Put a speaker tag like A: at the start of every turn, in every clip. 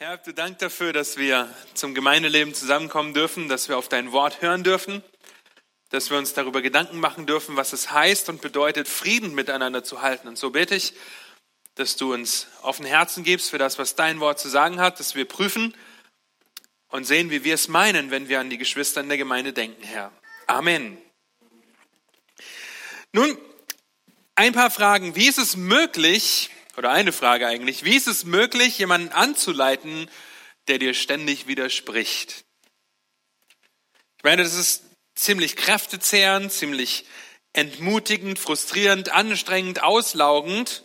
A: Herr, du Dank dafür, dass wir zum Gemeindeleben zusammenkommen dürfen, dass wir auf dein Wort hören dürfen, dass wir uns darüber Gedanken machen dürfen, was es heißt und bedeutet, Frieden miteinander zu halten. Und so bete ich, dass du uns offene Herzen gibst für das, was dein Wort zu sagen hat, dass wir prüfen und sehen, wie wir es meinen, wenn wir an die Geschwister in der Gemeinde denken, Herr. Amen. Nun, ein paar Fragen. Wie ist es möglich, oder eine Frage eigentlich. Wie ist es möglich, jemanden anzuleiten, der dir ständig widerspricht? Ich meine, das ist ziemlich kräftezehrend, ziemlich entmutigend, frustrierend, anstrengend, auslaugend,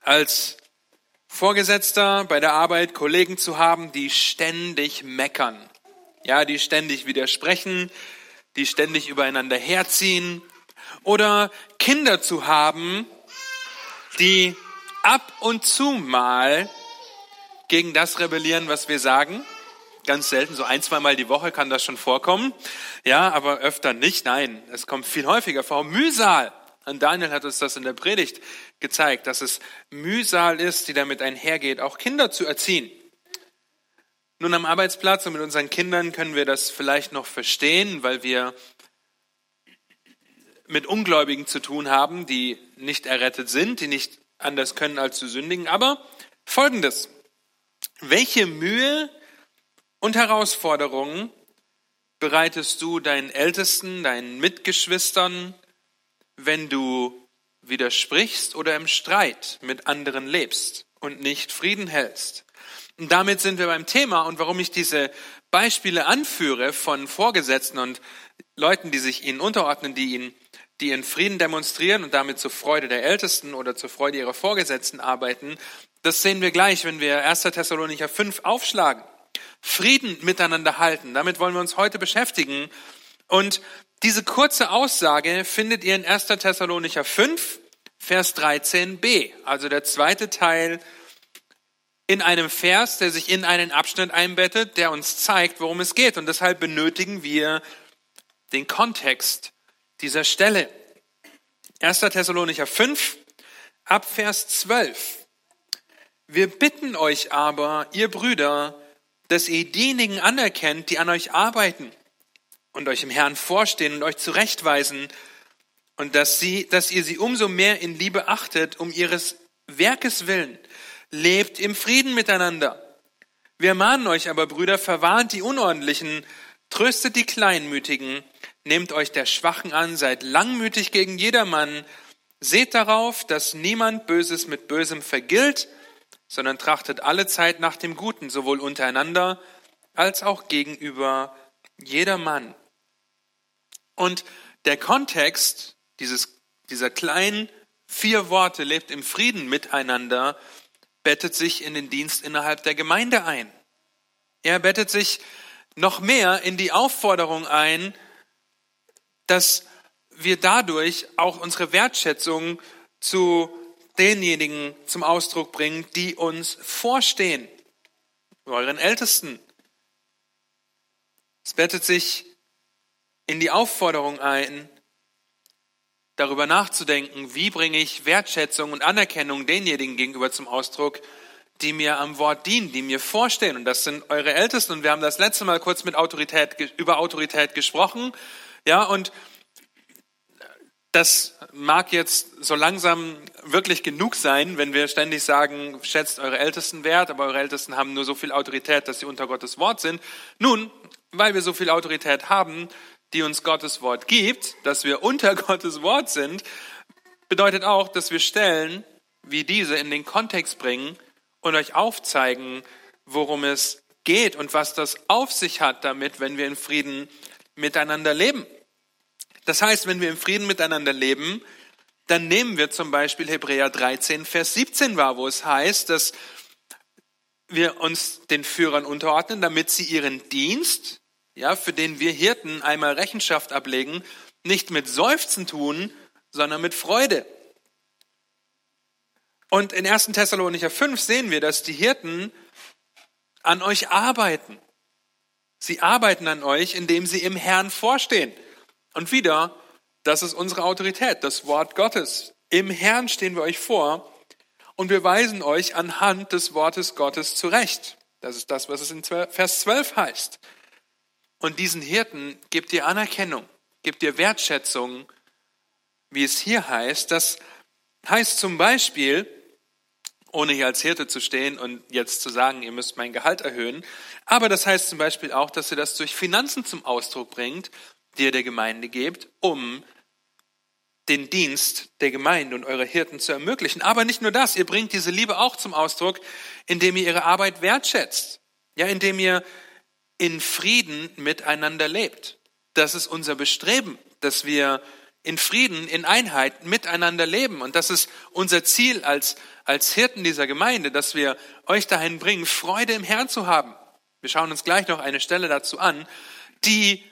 A: als Vorgesetzter bei der Arbeit Kollegen zu haben, die ständig meckern. Ja, die ständig widersprechen, die ständig übereinander herziehen. Oder Kinder zu haben, die ab und zu mal gegen das rebellieren, was wir sagen. Ganz selten, so ein, zweimal die Woche kann das schon vorkommen. Ja, aber öfter nicht. Nein, es kommt viel häufiger vor. Mühsal. Und Daniel hat uns das in der Predigt gezeigt, dass es Mühsal ist, die damit einhergeht, auch Kinder zu erziehen. Nun am Arbeitsplatz und mit unseren Kindern können wir das vielleicht noch verstehen, weil wir mit Ungläubigen zu tun haben, die nicht errettet sind, die nicht anders können als zu sündigen. Aber folgendes. Welche Mühe und Herausforderungen bereitest du deinen Ältesten, deinen Mitgeschwistern, wenn du widersprichst oder im Streit mit anderen lebst und nicht Frieden hältst? Und damit sind wir beim Thema und warum ich diese Beispiele anführe von Vorgesetzten und Leuten, die sich ihnen unterordnen, die ihnen die ihren Frieden demonstrieren und damit zur Freude der Ältesten oder zur Freude ihrer Vorgesetzten arbeiten, das sehen wir gleich, wenn wir 1. Thessalonicher 5 aufschlagen. Frieden miteinander halten, damit wollen wir uns heute beschäftigen. Und diese kurze Aussage findet ihr in 1. Thessalonicher 5, Vers 13b, also der zweite Teil in einem Vers, der sich in einen Abschnitt einbettet, der uns zeigt, worum es geht. Und deshalb benötigen wir den Kontext dieser Stelle. 1. Thessalonicher 5, ab Vers 12. Wir bitten euch aber, ihr Brüder, dass ihr diejenigen anerkennt, die an euch arbeiten und euch im Herrn vorstehen und euch zurechtweisen und dass, sie, dass ihr sie umso mehr in Liebe achtet, um ihres Werkes willen. Lebt im Frieden miteinander. Wir mahnen euch aber, Brüder, verwarnt die Unordentlichen, tröstet die Kleinmütigen, Nehmt euch der Schwachen an, seid langmütig gegen jedermann. Seht darauf, dass niemand Böses mit Bösem vergilt, sondern trachtet alle Zeit nach dem Guten, sowohl untereinander als auch gegenüber jedermann. Und der Kontext dieses, dieser kleinen vier Worte, lebt im Frieden miteinander, bettet sich in den Dienst innerhalb der Gemeinde ein. Er bettet sich noch mehr in die Aufforderung ein, dass wir dadurch auch unsere Wertschätzung zu denjenigen zum Ausdruck bringen, die uns vorstehen, euren Ältesten. Es bettet sich in die Aufforderung ein, darüber nachzudenken, wie bringe ich Wertschätzung und Anerkennung denjenigen gegenüber zum Ausdruck, die mir am Wort dienen, die mir vorstehen. Und das sind eure Ältesten. Und wir haben das letzte Mal kurz mit Autorität, über Autorität gesprochen. Ja, und das mag jetzt so langsam wirklich genug sein, wenn wir ständig sagen, schätzt eure Ältesten wert, aber eure Ältesten haben nur so viel Autorität, dass sie unter Gottes Wort sind. Nun, weil wir so viel Autorität haben, die uns Gottes Wort gibt, dass wir unter Gottes Wort sind, bedeutet auch, dass wir Stellen wie diese in den Kontext bringen und euch aufzeigen, worum es geht und was das auf sich hat damit, wenn wir in Frieden miteinander leben. Das heißt, wenn wir im Frieden miteinander leben, dann nehmen wir zum Beispiel Hebräer 13, Vers 17 wahr, wo es heißt, dass wir uns den Führern unterordnen, damit sie ihren Dienst, ja, für den wir Hirten einmal Rechenschaft ablegen, nicht mit Seufzen tun, sondern mit Freude. Und in 1. Thessalonicher 5 sehen wir, dass die Hirten an euch arbeiten. Sie arbeiten an euch, indem sie im Herrn vorstehen. Und wieder, das ist unsere Autorität, das Wort Gottes. Im Herrn stehen wir euch vor und wir weisen euch anhand des Wortes Gottes zurecht. Das ist das, was es in Vers 12 heißt. Und diesen Hirten gebt ihr Anerkennung, gebt ihr Wertschätzung, wie es hier heißt. Das heißt zum Beispiel, ohne hier als Hirte zu stehen und jetzt zu sagen, ihr müsst mein Gehalt erhöhen, aber das heißt zum Beispiel auch, dass ihr das durch Finanzen zum Ausdruck bringt, die ihr der Gemeinde gebt, um den Dienst der Gemeinde und eurer Hirten zu ermöglichen. Aber nicht nur das, ihr bringt diese Liebe auch zum Ausdruck, indem ihr ihre Arbeit wertschätzt. Ja, indem ihr in Frieden miteinander lebt. Das ist unser Bestreben, dass wir in Frieden, in Einheit miteinander leben. Und das ist unser Ziel als, als Hirten dieser Gemeinde, dass wir euch dahin bringen, Freude im Herrn zu haben. Wir schauen uns gleich noch eine Stelle dazu an, die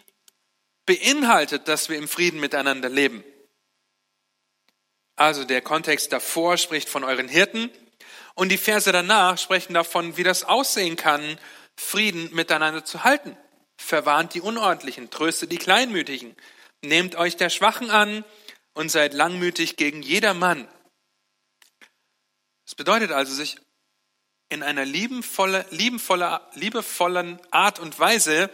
A: beinhaltet, dass wir im Frieden miteinander leben. Also der Kontext davor spricht von euren Hirten und die Verse danach sprechen davon, wie das aussehen kann, Frieden miteinander zu halten. Verwarnt die Unordentlichen, tröstet die Kleinmütigen, nehmt euch der Schwachen an und seid langmütig gegen jedermann. Das bedeutet also, sich in einer liebenvolle, liebevollen Art und Weise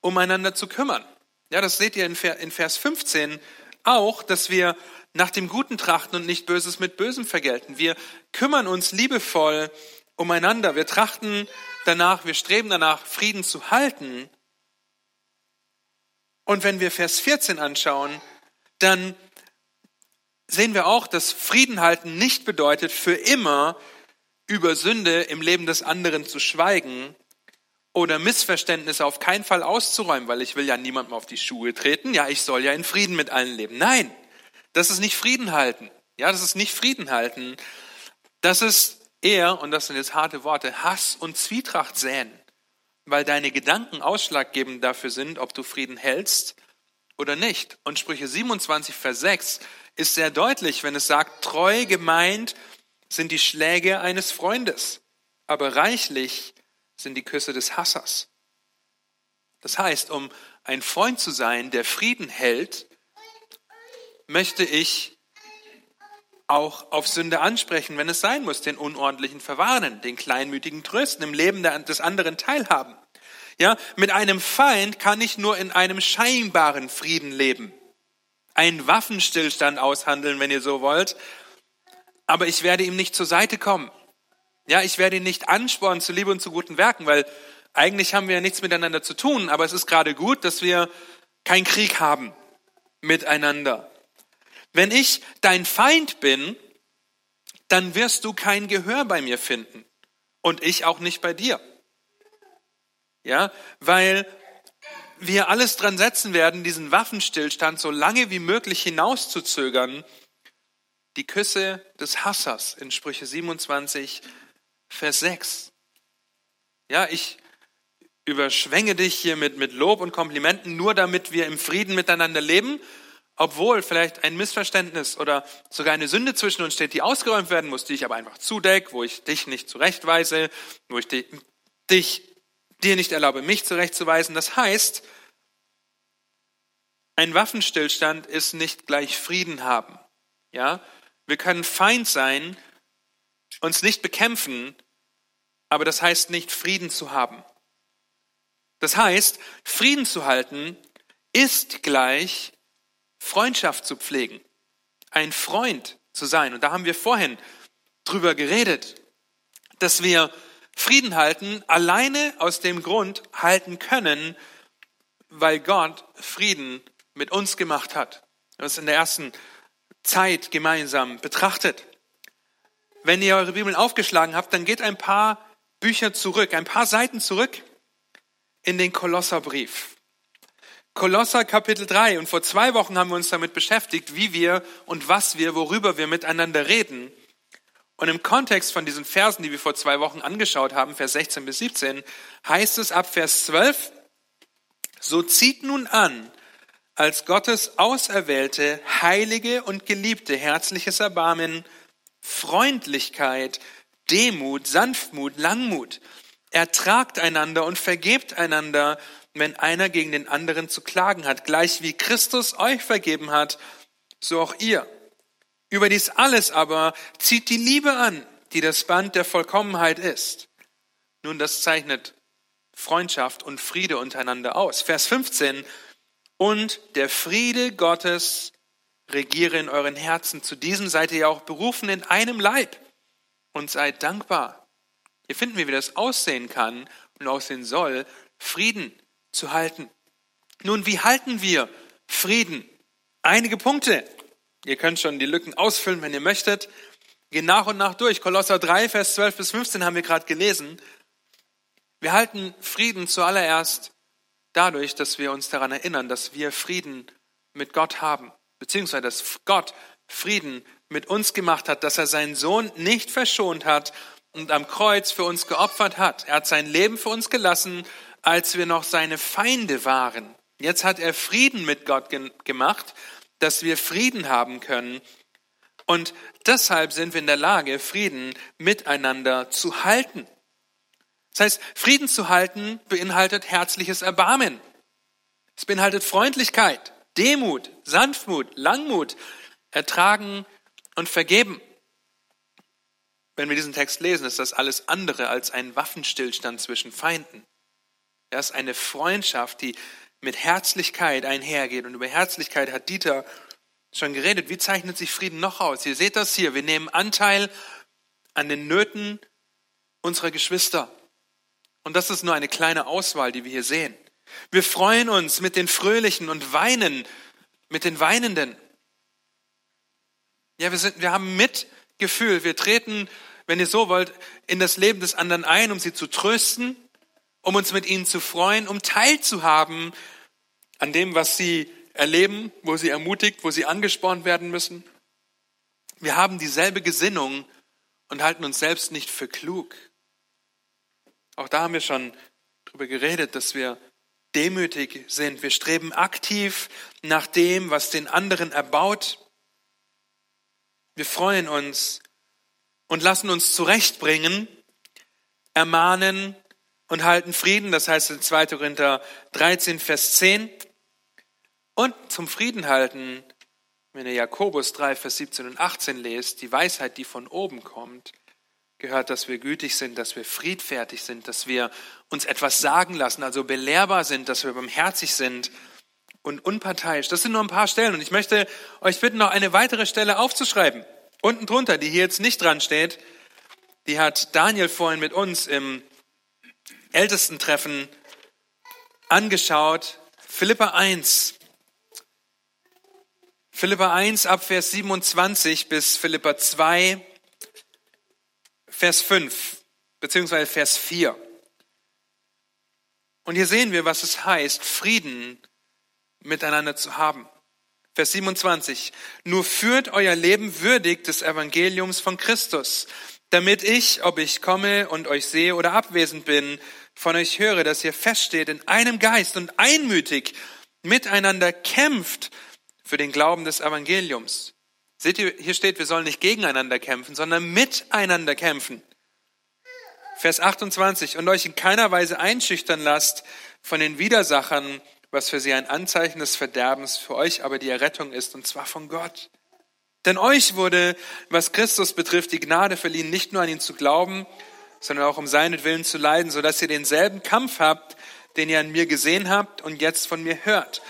A: umeinander zu kümmern. Ja, das seht ihr in Vers 15 auch, dass wir nach dem Guten trachten und nicht Böses mit Bösem vergelten. Wir kümmern uns liebevoll umeinander. Wir trachten danach, wir streben danach, Frieden zu halten. Und wenn wir Vers 14 anschauen, dann sehen wir auch, dass Frieden halten nicht bedeutet, für immer über Sünde im Leben des anderen zu schweigen oder Missverständnisse auf keinen Fall auszuräumen, weil ich will ja niemandem auf die Schuhe treten. Ja, ich soll ja in Frieden mit allen leben. Nein, das ist nicht Frieden halten. Ja, das ist nicht Frieden halten. Das ist eher, und das sind jetzt harte Worte, Hass und Zwietracht säen, weil deine Gedanken ausschlaggebend dafür sind, ob du Frieden hältst oder nicht. Und Sprüche 27, Vers 6 ist sehr deutlich, wenn es sagt, treu gemeint sind die Schläge eines Freundes, aber reichlich sind die Küsse des Hassers. Das heißt, um ein Freund zu sein, der Frieden hält, möchte ich auch auf Sünde ansprechen, wenn es sein muss, den Unordentlichen verwarnen, den Kleinmütigen trösten, im Leben des anderen teilhaben. Ja, mit einem Feind kann ich nur in einem scheinbaren Frieden leben. Einen Waffenstillstand aushandeln, wenn ihr so wollt. Aber ich werde ihm nicht zur Seite kommen. Ja, ich werde ihn nicht anspornen zu Liebe und zu guten Werken, weil eigentlich haben wir ja nichts miteinander zu tun, aber es ist gerade gut, dass wir keinen Krieg haben miteinander. Wenn ich dein Feind bin, dann wirst du kein Gehör bei mir finden und ich auch nicht bei dir. Ja, weil wir alles dran setzen werden, diesen Waffenstillstand so lange wie möglich hinauszuzögern. Die Küsse des Hassers in Sprüche 27, Vers 6. Ja, ich überschwänge dich hier mit, mit Lob und Komplimenten, nur damit wir im Frieden miteinander leben obwohl vielleicht ein Missverständnis oder sogar eine Sünde zwischen uns steht, die ausgeräumt werden muss, die ich aber einfach zudeck, wo ich dich nicht zurechtweise, wo ich dich, dich dir nicht erlaube, mich zurechtzuweisen. Das heißt, ein Waffenstillstand ist nicht gleich Frieden haben. Ja, wir können Feind sein, uns nicht bekämpfen, aber das heißt nicht Frieden zu haben. Das heißt, Frieden zu halten ist gleich Freundschaft zu pflegen, ein Freund zu sein. Und da haben wir vorhin drüber geredet, dass wir Frieden halten, alleine aus dem Grund halten können, weil Gott Frieden mit uns gemacht hat. Das in der ersten Zeit gemeinsam betrachtet. Wenn ihr eure Bibeln aufgeschlagen habt, dann geht ein paar Bücher zurück, ein paar Seiten zurück in den Kolosserbrief. Kolosser Kapitel 3. Und vor zwei Wochen haben wir uns damit beschäftigt, wie wir und was wir, worüber wir miteinander reden. Und im Kontext von diesen Versen, die wir vor zwei Wochen angeschaut haben, Vers 16 bis 17, heißt es ab Vers 12, so zieht nun an, als Gottes auserwählte, heilige und geliebte, herzliches Erbarmen, Freundlichkeit, Demut, Sanftmut, Langmut. Ertragt einander und vergebt einander, wenn einer gegen den anderen zu klagen hat. Gleich wie Christus euch vergeben hat, so auch ihr. Über dies alles aber zieht die Liebe an, die das Band der Vollkommenheit ist. Nun, das zeichnet Freundschaft und Friede untereinander aus. Vers 15. Und der Friede Gottes regiere in euren Herzen. Zu diesem seid ihr ja auch berufen in einem Leib und seid dankbar. Hier finden wir, wie das aussehen kann und aussehen soll, Frieden zu halten. Nun, wie halten wir Frieden? Einige Punkte. Ihr könnt schon die Lücken ausfüllen, wenn ihr möchtet. Gehen nach und nach durch. Kolosser 3, Vers 12 bis 15 haben wir gerade gelesen. Wir halten Frieden zuallererst dadurch, dass wir uns daran erinnern, dass wir Frieden mit Gott haben, beziehungsweise dass Gott Frieden mit uns gemacht hat, dass er seinen Sohn nicht verschont hat und am Kreuz für uns geopfert hat. Er hat sein Leben für uns gelassen, als wir noch seine Feinde waren. Jetzt hat er Frieden mit Gott gemacht, dass wir Frieden haben können. Und deshalb sind wir in der Lage, Frieden miteinander zu halten. Das heißt, Frieden zu halten beinhaltet herzliches Erbarmen. Es beinhaltet Freundlichkeit, Demut, Sanftmut, Langmut, Ertragen und Vergeben. Wenn wir diesen Text lesen, ist das alles andere als ein Waffenstillstand zwischen Feinden. Das ist eine Freundschaft, die mit Herzlichkeit einhergeht. Und über Herzlichkeit hat Dieter schon geredet. Wie zeichnet sich Frieden noch aus? Ihr seht das hier. Wir nehmen Anteil an den Nöten unserer Geschwister. Und das ist nur eine kleine Auswahl, die wir hier sehen. Wir freuen uns mit den Fröhlichen und weinen mit den Weinenden. Ja, wir, sind, wir haben Mitgefühl. Wir treten, wenn ihr so wollt, in das Leben des anderen ein, um sie zu trösten, um uns mit ihnen zu freuen, um teilzuhaben an dem, was sie erleben, wo sie ermutigt, wo sie angespornt werden müssen. Wir haben dieselbe Gesinnung und halten uns selbst nicht für klug. Auch da haben wir schon drüber geredet, dass wir demütig sind. Wir streben aktiv nach dem, was den anderen erbaut. Wir freuen uns und lassen uns zurechtbringen, ermahnen und halten Frieden. Das heißt in 2. Korinther 13, Vers 10. Und zum Frieden halten, wenn ihr Jakobus 3, Vers 17 und 18 lest, die Weisheit, die von oben kommt, gehört, dass wir gütig sind, dass wir friedfertig sind, dass wir uns etwas sagen lassen, also belehrbar sind, dass wir barmherzig sind und unparteiisch. Das sind nur ein paar Stellen und ich möchte euch bitten, noch eine weitere Stelle aufzuschreiben. Unten drunter, die hier jetzt nicht dran steht, die hat Daniel vorhin mit uns im Ältestentreffen angeschaut. Philippa 1. Philippa 1 ab Vers 27 bis Philippa 2, Vers 5, beziehungsweise Vers 4. Und hier sehen wir, was es heißt, Frieden miteinander zu haben. Vers 27. Nur führt euer Leben würdig des Evangeliums von Christus, damit ich, ob ich komme und euch sehe oder abwesend bin, von euch höre, dass ihr feststeht in einem Geist und einmütig miteinander kämpft für den Glauben des Evangeliums. Seht ihr, hier steht, wir sollen nicht gegeneinander kämpfen, sondern miteinander kämpfen. Vers 28, und euch in keiner Weise einschüchtern lasst von den Widersachern, was für sie ein Anzeichen des Verderbens, für euch aber die Errettung ist, und zwar von Gott. Denn euch wurde, was Christus betrifft, die Gnade verliehen, nicht nur an ihn zu glauben, sondern auch um seinetwillen zu leiden, sodass ihr denselben Kampf habt, den ihr an mir gesehen habt und jetzt von mir hört.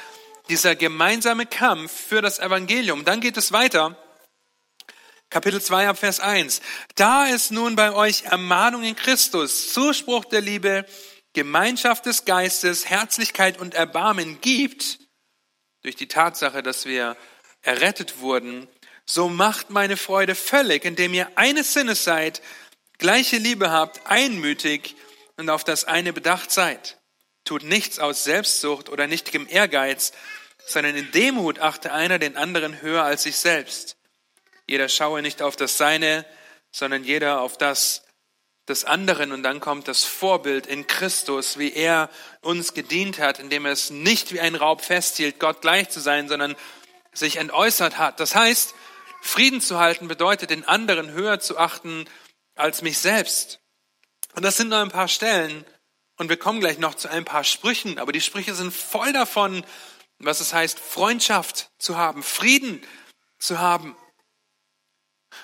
A: Dieser gemeinsame Kampf für das Evangelium. Dann geht es weiter. Kapitel 2 ab Vers 1. Da es nun bei euch Ermahnung in Christus, Zuspruch der Liebe, Gemeinschaft des Geistes, Herzlichkeit und Erbarmen gibt, durch die Tatsache, dass wir errettet wurden, so macht meine Freude völlig, indem ihr eines Sinnes seid, gleiche Liebe habt, einmütig und auf das eine bedacht seid. Tut nichts aus Selbstsucht oder nichtigem Ehrgeiz, sondern in Demut achte einer den anderen höher als sich selbst. Jeder schaue nicht auf das Seine, sondern jeder auf das des anderen. Und dann kommt das Vorbild in Christus, wie er uns gedient hat, indem er es nicht wie ein Raub festhielt, Gott gleich zu sein, sondern sich entäußert hat. Das heißt, Frieden zu halten bedeutet, den anderen höher zu achten als mich selbst. Und das sind nur ein paar Stellen. Und wir kommen gleich noch zu ein paar Sprüchen. Aber die Sprüche sind voll davon, was es heißt, Freundschaft zu haben, Frieden zu haben.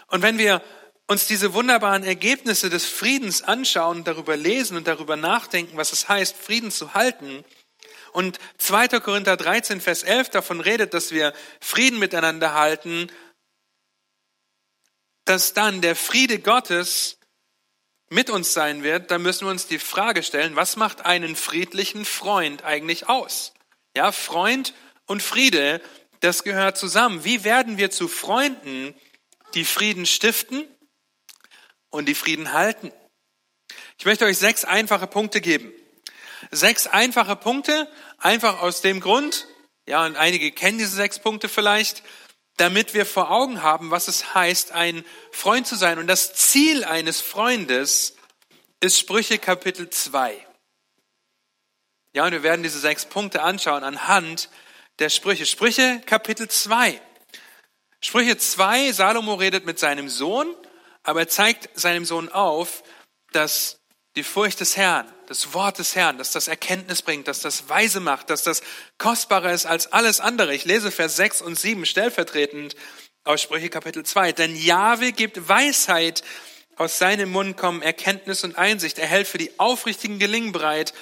A: Und wenn wir uns diese wunderbaren Ergebnisse des Friedens anschauen, darüber lesen und darüber nachdenken, was es heißt, Frieden zu halten, und 2. Korinther 13, Vers 11 davon redet, dass wir Frieden miteinander halten, dass dann der Friede Gottes mit uns sein wird, dann müssen wir uns die Frage stellen, was macht einen friedlichen Freund eigentlich aus? Ja, Freund und Friede, das gehört zusammen. Wie werden wir zu Freunden, die Frieden stiften und die Frieden halten? Ich möchte euch sechs einfache Punkte geben. Sechs einfache Punkte, einfach aus dem Grund, ja, und einige kennen diese sechs Punkte vielleicht, damit wir vor Augen haben, was es heißt, ein Freund zu sein. Und das Ziel eines Freundes ist Sprüche Kapitel 2. Ja, und wir werden diese sechs Punkte anschauen anhand der Sprüche. Sprüche Kapitel 2. Sprüche 2, Salomo redet mit seinem Sohn, aber er zeigt seinem Sohn auf, dass die Furcht des Herrn, das Wort des Herrn, dass das Erkenntnis bringt, dass das weise macht, dass das kostbarer ist als alles andere. Ich lese Vers 6 und 7 stellvertretend aus Sprüche Kapitel 2. Denn Jahwe gibt Weisheit, aus seinem Mund kommen Erkenntnis und Einsicht. Er hält für die Aufrichtigen Gelingen bereit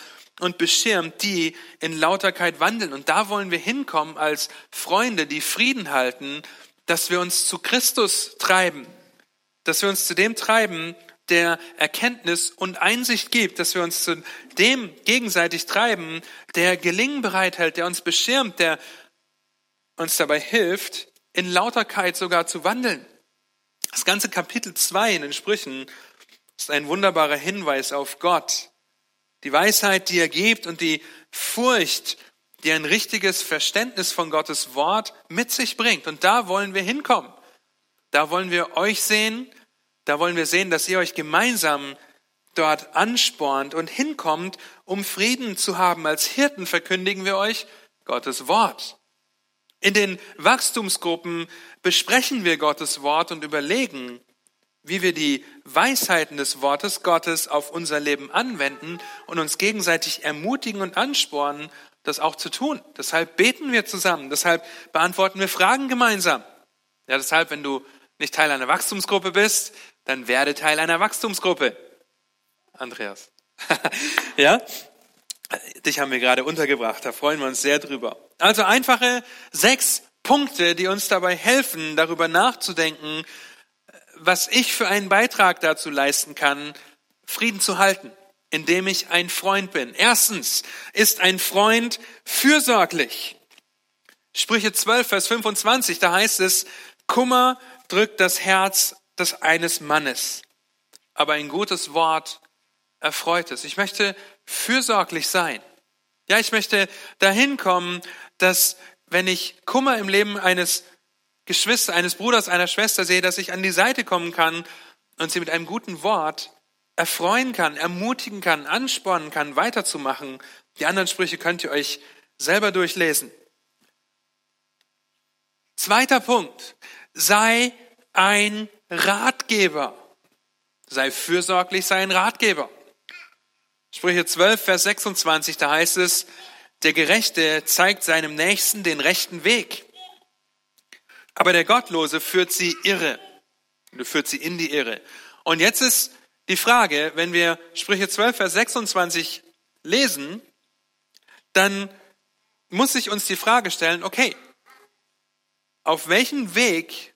A: und beschirmt die in Lauterkeit wandeln. Und da wollen wir hinkommen als Freunde, die Frieden halten, dass wir uns zu Christus treiben, dass wir uns zu dem treiben, der Erkenntnis und Einsicht gibt, dass wir uns zu dem gegenseitig treiben, der Gelingen bereithält, der uns beschirmt, der uns dabei hilft, in Lauterkeit sogar zu wandeln. Das ganze Kapitel 2 in den Sprüchen ist ein wunderbarer Hinweis auf Gott. Die Weisheit, die er gibt und die Furcht, die ein richtiges Verständnis von Gottes Wort mit sich bringt. Und da wollen wir hinkommen. Da wollen wir euch sehen, da wollen wir sehen, dass ihr euch gemeinsam dort anspornt und hinkommt, um Frieden zu haben. Als Hirten verkündigen wir euch Gottes Wort. In den Wachstumsgruppen besprechen wir Gottes Wort und überlegen, wie wir die Weisheiten des Wortes Gottes auf unser Leben anwenden und uns gegenseitig ermutigen und anspornen, das auch zu tun. Deshalb beten wir zusammen, deshalb beantworten wir Fragen gemeinsam. Ja, deshalb, wenn du nicht Teil einer Wachstumsgruppe bist, dann werde Teil einer Wachstumsgruppe. Andreas. ja? Dich haben wir gerade untergebracht, da freuen wir uns sehr drüber. Also einfache sechs Punkte, die uns dabei helfen, darüber nachzudenken, was ich für einen Beitrag dazu leisten kann, Frieden zu halten, indem ich ein Freund bin. Erstens ist ein Freund fürsorglich. Sprüche 12, Vers 25, da heißt es, Kummer drückt das Herz des eines Mannes, aber ein gutes Wort erfreut es. Ich möchte fürsorglich sein. Ja, ich möchte dahin kommen, dass wenn ich Kummer im Leben eines Geschwisters, eines Bruders, einer Schwester sehe, dass ich an die Seite kommen kann und sie mit einem guten Wort erfreuen kann, ermutigen kann, anspornen kann, weiterzumachen. Die anderen Sprüche könnt ihr euch selber durchlesen. Zweiter Punkt. Sei ein Ratgeber. Sei fürsorglich, sei ein Ratgeber. Sprüche 12, Vers 26, da heißt es, der Gerechte zeigt seinem Nächsten den rechten Weg, aber der Gottlose führt sie irre, du führt sie in die Irre. Und jetzt ist die Frage, wenn wir Sprüche 12, Vers 26 lesen, dann muss sich uns die Frage stellen, okay, auf welchen Weg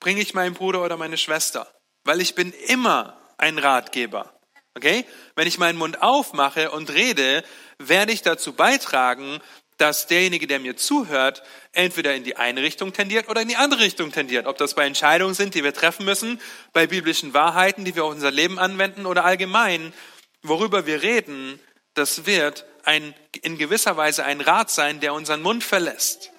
A: bringe ich meinen Bruder oder meine Schwester, weil ich bin immer ein Ratgeber. Okay? Wenn ich meinen Mund aufmache und rede, werde ich dazu beitragen, dass derjenige, der mir zuhört, entweder in die eine Richtung tendiert oder in die andere Richtung tendiert. Ob das bei Entscheidungen sind, die wir treffen müssen, bei biblischen Wahrheiten, die wir auf unser Leben anwenden oder allgemein, worüber wir reden, das wird ein, in gewisser Weise ein Rat sein, der unseren Mund verlässt.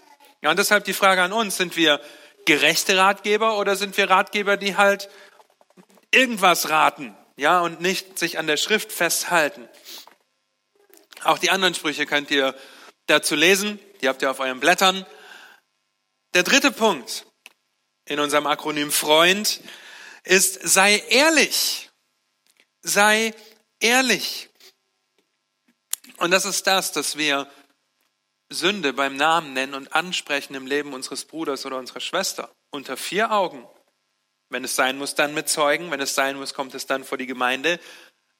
A: Ja, und deshalb die Frage an uns, sind wir gerechte Ratgeber oder sind wir Ratgeber, die halt irgendwas raten, ja, und nicht sich an der Schrift festhalten? Auch die anderen Sprüche könnt ihr dazu lesen, die habt ihr auf euren Blättern. Der dritte Punkt in unserem Akronym Freund ist, sei ehrlich. Sei ehrlich. Und das ist das, dass wir Sünde beim Namen nennen und ansprechen im Leben unseres Bruders oder unserer Schwester unter vier Augen. Wenn es sein muss, dann mit Zeugen. Wenn es sein muss, kommt es dann vor die Gemeinde.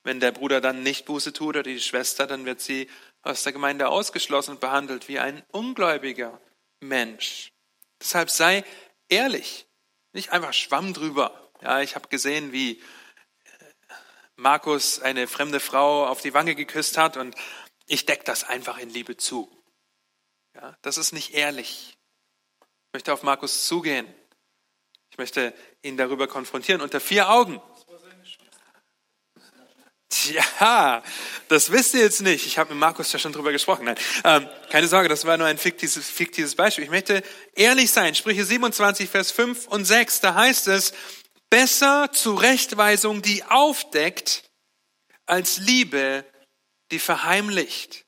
A: Wenn der Bruder dann nicht Buße tut oder die Schwester, dann wird sie aus der Gemeinde ausgeschlossen und behandelt wie ein ungläubiger Mensch. Deshalb sei ehrlich, nicht einfach Schwamm drüber. Ja, ich habe gesehen, wie Markus eine fremde Frau auf die Wange geküsst hat und ich decke das einfach in Liebe zu. Ja, das ist nicht ehrlich. Ich möchte auf Markus zugehen. Ich möchte ihn darüber konfrontieren unter vier Augen. Tja, das wisst ihr jetzt nicht. Ich habe mit Markus ja schon drüber gesprochen. Nein, ähm, keine Sorge, das war nur ein fiktives, fiktives Beispiel. Ich möchte ehrlich sein. Sprüche 27, Vers 5 und 6, da heißt es, besser Zurechtweisung, die aufdeckt, als Liebe, die verheimlicht.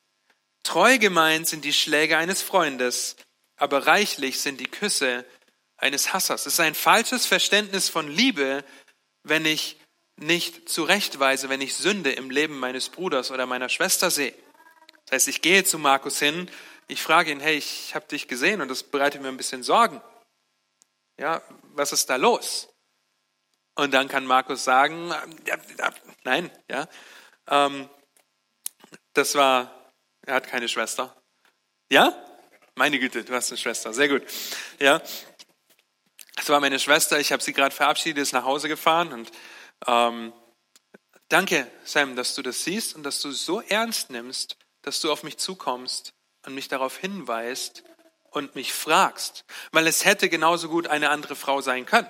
A: Treu gemeint sind die Schläge eines Freundes, aber reichlich sind die Küsse eines Hassers. Es ist ein falsches Verständnis von Liebe, wenn ich nicht zurechtweise, wenn ich Sünde im Leben meines Bruders oder meiner Schwester sehe. Das heißt, ich gehe zu Markus hin, ich frage ihn, hey, ich habe dich gesehen und das bereitet mir ein bisschen Sorgen. Ja, was ist da los? Und dann kann Markus sagen, nein, ja, ähm, das war, er hat keine Schwester. Ja? Meine Güte, du hast eine Schwester, sehr gut. Ja, das war meine Schwester, ich habe sie gerade verabschiedet, ist nach Hause gefahren und ähm, danke, Sam, dass du das siehst und dass du so ernst nimmst, dass du auf mich zukommst und mich darauf hinweist und mich fragst, weil es hätte genauso gut eine andere Frau sein können.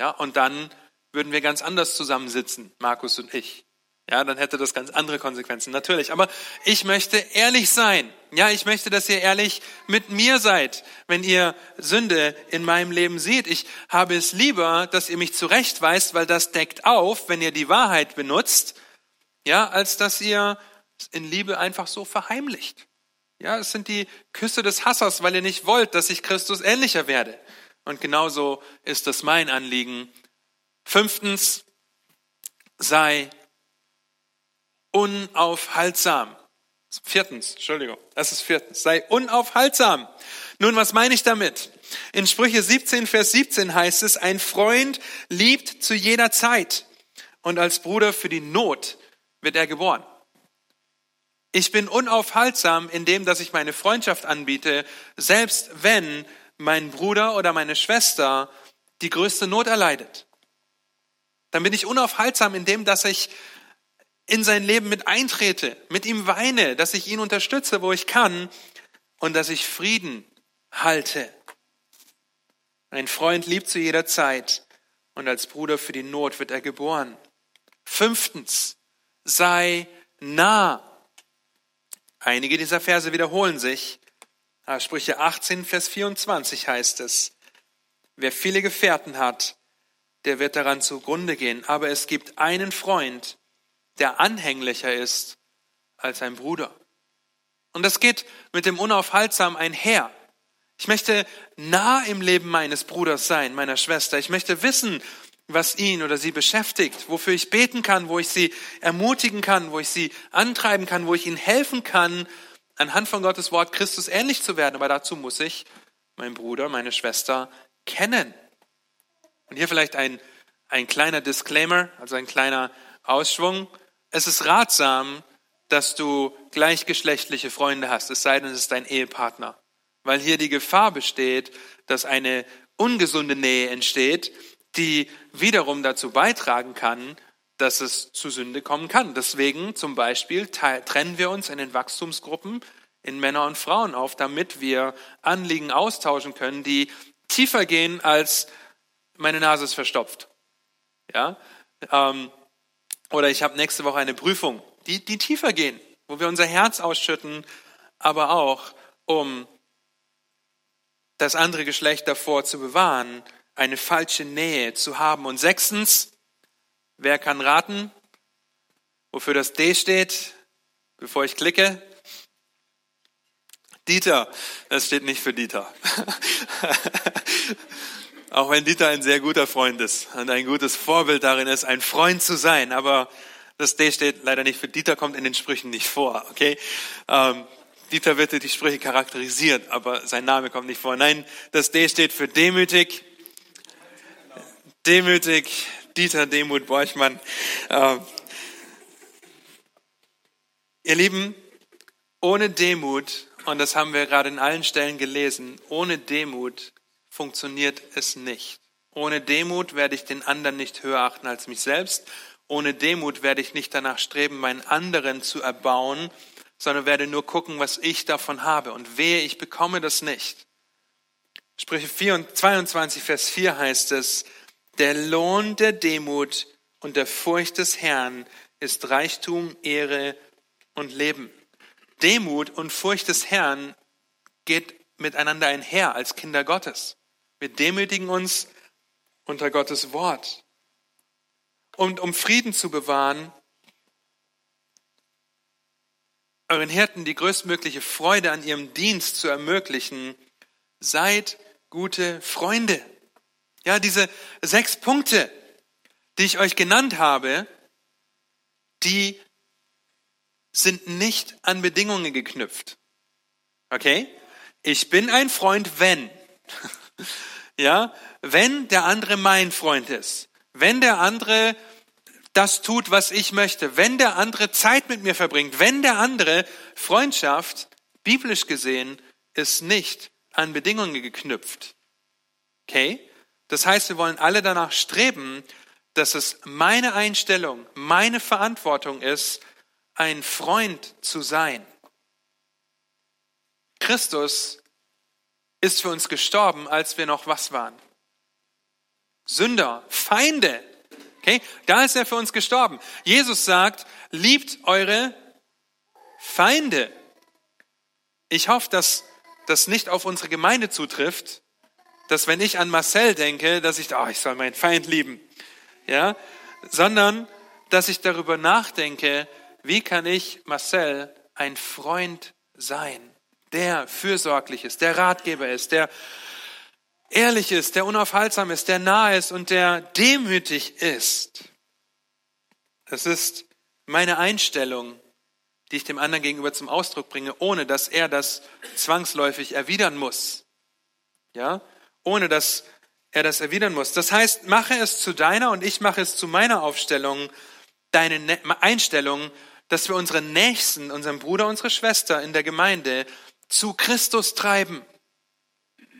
A: Ja, und dann würden wir ganz anders zusammensitzen, Markus und ich. Ja, dann hätte das ganz andere Konsequenzen, natürlich. Aber ich möchte ehrlich sein. Ja, ich möchte, dass ihr ehrlich mit mir seid, wenn ihr Sünde in meinem Leben seht. Ich habe es lieber, dass ihr mich zurechtweist, weil das deckt auf, wenn ihr die Wahrheit benutzt, ja, als dass ihr in Liebe einfach so verheimlicht. Ja, es sind die Küsse des Hassers, weil ihr nicht wollt, dass ich Christus ähnlicher werde. Und genauso ist das mein Anliegen. Fünftens, sei unaufhaltsam. Viertens, Entschuldigung, das ist viertens, sei unaufhaltsam. Nun, was meine ich damit? In Sprüche 17, Vers 17 heißt es, ein Freund liebt zu jeder Zeit und als Bruder für die Not wird er geboren. Ich bin unaufhaltsam in dem, dass ich meine Freundschaft anbiete, selbst wenn mein Bruder oder meine Schwester die größte Not erleidet. Dann bin ich unaufhaltsam in dem, dass ich in sein Leben mit eintrete, mit ihm weine, dass ich ihn unterstütze, wo ich kann und dass ich Frieden halte. Ein Freund liebt zu jeder Zeit und als Bruder für die Not wird er geboren. Fünftens, sei nah. Einige dieser Verse wiederholen sich. Sprüche 18, Vers 24 heißt es, wer viele Gefährten hat, der wird daran zugrunde gehen. Aber es gibt einen Freund, der anhänglicher ist als ein Bruder. Und das geht mit dem Unaufhaltsam einher. Ich möchte nah im Leben meines Bruders sein, meiner Schwester. Ich möchte wissen, was ihn oder sie beschäftigt, wofür ich beten kann, wo ich sie ermutigen kann, wo ich sie antreiben kann, wo ich ihnen helfen kann, anhand von Gottes Wort Christus ähnlich zu werden. Aber dazu muss ich meinen Bruder, meine Schwester kennen. Und hier vielleicht ein, ein kleiner Disclaimer, also ein kleiner Ausschwung. Es ist ratsam, dass du gleichgeschlechtliche Freunde hast, es sei denn, es ist dein Ehepartner. Weil hier die Gefahr besteht, dass eine ungesunde Nähe entsteht, die wiederum dazu beitragen kann, dass es zu Sünde kommen kann. Deswegen zum Beispiel trennen wir uns in den Wachstumsgruppen in Männer und Frauen auf, damit wir Anliegen austauschen können, die tiefer gehen als meine Nase ist verstopft. Ja? Ähm, oder ich habe nächste Woche eine Prüfung, die, die tiefer gehen, wo wir unser Herz ausschütten, aber auch um das andere Geschlecht davor zu bewahren, eine falsche Nähe zu haben. Und sechstens, Wer kann raten, wofür das D steht, bevor ich klicke? Dieter. Das steht nicht für Dieter. Auch wenn Dieter ein sehr guter Freund ist und ein gutes Vorbild darin ist, ein Freund zu sein. Aber das D steht leider nicht für Dieter, kommt in den Sprüchen nicht vor. Okay? Ähm, Dieter wird die Sprüche charakterisiert, aber sein Name kommt nicht vor. Nein, das D steht für demütig, Demütig, Dieter Demut Borchmann. Äh, ihr Lieben, ohne Demut, und das haben wir gerade in allen Stellen gelesen, ohne Demut funktioniert es nicht. Ohne Demut werde ich den anderen nicht höher achten als mich selbst. Ohne Demut werde ich nicht danach streben, meinen anderen zu erbauen, sondern werde nur gucken, was ich davon habe. Und wehe, ich bekomme das nicht. Sprüche 22, Vers 4 heißt es, der Lohn der Demut und der Furcht des Herrn ist Reichtum, Ehre und Leben. Demut und Furcht des Herrn geht miteinander einher als Kinder Gottes. Wir demütigen uns unter Gottes Wort. Und um Frieden zu bewahren, euren Hirten die größtmögliche Freude an ihrem Dienst zu ermöglichen, seid gute Freunde. Ja, diese sechs Punkte, die ich euch genannt habe, die sind nicht an Bedingungen geknüpft. Okay? Ich bin ein Freund, wenn. ja, wenn der andere mein Freund ist. Wenn der andere das tut, was ich möchte. Wenn der andere Zeit mit mir verbringt. Wenn der andere Freundschaft, biblisch gesehen, ist nicht an Bedingungen geknüpft. Okay? Das heißt, wir wollen alle danach streben, dass es meine Einstellung, meine Verantwortung ist, ein Freund zu sein. Christus ist für uns gestorben, als wir noch was waren? Sünder, Feinde. Okay, da ist er für uns gestorben. Jesus sagt, liebt eure Feinde. Ich hoffe, dass das nicht auf unsere Gemeinde zutrifft, dass wenn ich an Marcel denke, dass ich, oh, ich soll meinen Feind lieben, ja, sondern dass ich darüber nachdenke, wie kann ich Marcel ein Freund sein, der fürsorglich ist, der Ratgeber ist, der ehrlich ist, der unaufhaltsam ist, der nah ist und der demütig ist. Das ist meine Einstellung, die ich dem anderen gegenüber zum Ausdruck bringe, ohne dass er das zwangsläufig erwidern muss. Ja? Ohne dass er das erwidern muss. Das heißt, mache es zu deiner und ich mache es zu meiner Aufstellung, deine ne-, Einstellung, dass wir unseren Nächsten, unseren Bruder, unsere Schwester in der Gemeinde zu Christus treiben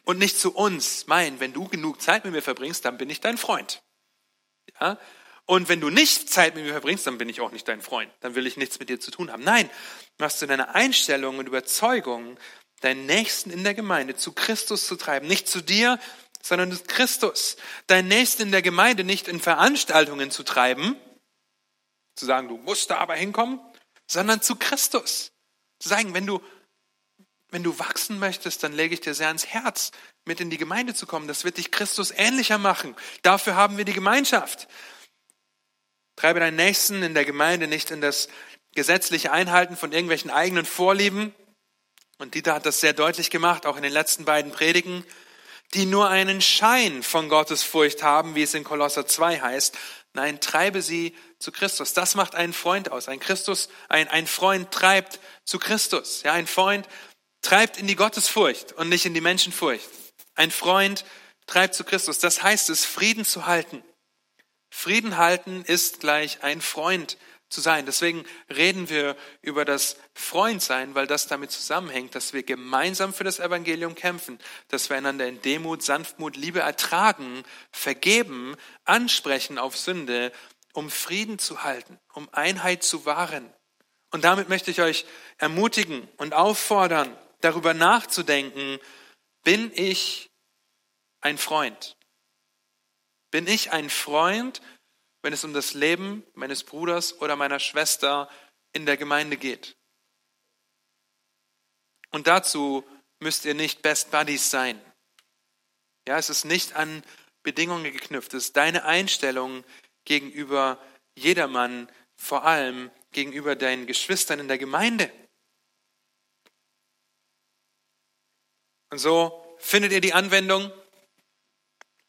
A: und nicht zu uns meinen, wenn du genug Zeit mit mir verbringst, dann bin ich dein Freund. Ja? Und wenn du nicht Zeit mit mir verbringst, dann bin ich auch nicht dein Freund. Dann will ich nichts mit dir zu tun haben. Nein, machst du deine Einstellung und Überzeugung, deinen Nächsten in der Gemeinde zu Christus zu treiben. Nicht zu dir, sondern zu Christus. Deinen Nächsten in der Gemeinde nicht in Veranstaltungen zu treiben, zu sagen, du musst da aber hinkommen, sondern zu Christus. Zu sagen, wenn du wenn du wachsen möchtest, dann lege ich dir sehr ans Herz, mit in die Gemeinde zu kommen. Das wird dich Christus ähnlicher machen. Dafür haben wir die Gemeinschaft. Treibe deinen Nächsten in der Gemeinde nicht in das gesetzliche Einhalten von irgendwelchen eigenen Vorlieben. Und Dieter hat das sehr deutlich gemacht, auch in den letzten beiden Predigen, die nur einen Schein von Gottes Furcht haben, wie es in Kolosser 2 heißt. Nein, treibe sie zu Christus. Das macht einen Freund aus. Ein Christus, ein, ein Freund treibt zu Christus. Ja, ein Freund treibt in die Gottesfurcht und nicht in die Menschenfurcht. Ein Freund treibt zu Christus. Das heißt es, Frieden zu halten. Frieden halten ist gleich ein Freund zu sein. Deswegen reden wir über das Freundsein, weil das damit zusammenhängt, dass wir gemeinsam für das Evangelium kämpfen, dass wir einander in Demut, Sanftmut, Liebe ertragen, vergeben, ansprechen auf Sünde, um Frieden zu halten, um Einheit zu wahren. Und damit möchte ich euch ermutigen und auffordern, darüber nachzudenken, bin ich ein Freund? Bin ich ein Freund, wenn es um das Leben meines Bruders oder meiner Schwester in der Gemeinde geht? Und dazu müsst ihr nicht Best Buddies sein. Ja, es ist nicht an Bedingungen geknüpft. Es ist deine Einstellung gegenüber jedermann, vor allem gegenüber deinen Geschwistern in der Gemeinde. Und so findet ihr die Anwendung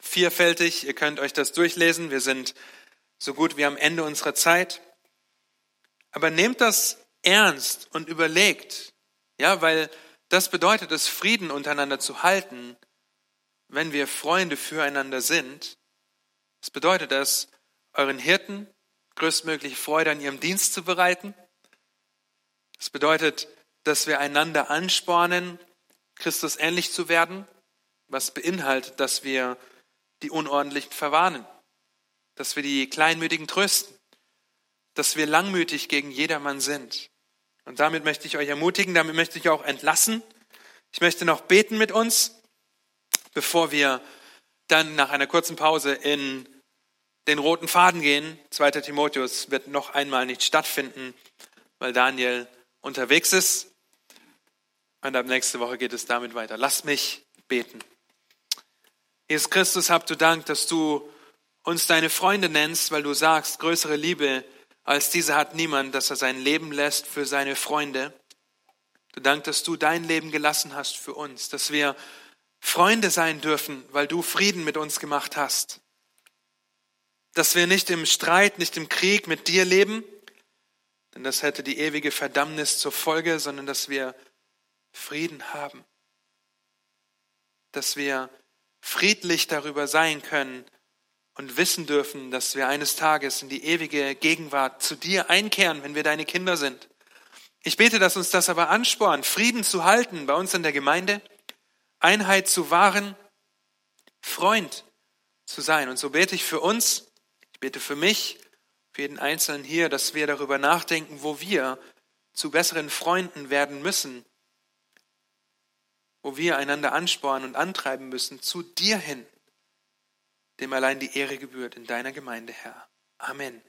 A: vierfältig. Ihr könnt euch das durchlesen. Wir sind so gut wie am Ende unserer Zeit. Aber nehmt das ernst und überlegt, ja, weil das bedeutet es, Frieden untereinander zu halten, wenn wir Freunde füreinander sind, Was bedeutet das, euren Hirten größtmögliche Freude an ihrem Dienst zu bereiten? Das bedeutet, dass wir einander anspornen, Christus ähnlich zu werden, was beinhaltet, dass wir die Unordentlichen verwarnen, dass wir die Kleinmütigen trösten, dass wir langmütig gegen jedermann sind. Und damit möchte ich euch ermutigen, damit möchte ich auch entlassen. Ich möchte noch beten mit uns, bevor wir dann nach einer kurzen Pause in den roten Faden gehen. 2. Timotheus wird noch einmal nicht stattfinden, weil Daniel unterwegs ist. Und ab nächste Woche geht es damit weiter. Lass mich beten. Jesus Christus, habt du Dank, dass du uns deine Freunde nennst, weil du sagst, größere Liebe als diese hat niemand, dass er sein Leben lässt für seine Freunde. Du Dank, dass du dein Leben gelassen hast für uns, dass wir Freunde sein dürfen, weil du Frieden mit uns gemacht hast. Dass wir nicht im Streit, nicht im Krieg mit dir leben, denn das hätte die ewige Verdammnis zur Folge, sondern dass wir Frieden haben. Dass wir friedlich darüber sein können und wissen dürfen, dass wir eines Tages in die ewige Gegenwart zu dir einkehren, wenn wir deine Kinder sind. Ich bete, dass uns das aber anspornt, Frieden zu halten bei uns in der Gemeinde, Einheit zu wahren, Freund zu sein. Und so bete ich für uns, ich bete für mich, für jeden Einzelnen hier, dass wir darüber nachdenken, wo wir zu besseren Freunden werden müssen, wo wir einander anspornen und antreiben müssen, zu dir hin, dem allein die Ehre gebührt in deiner Gemeinde, Herr. Amen.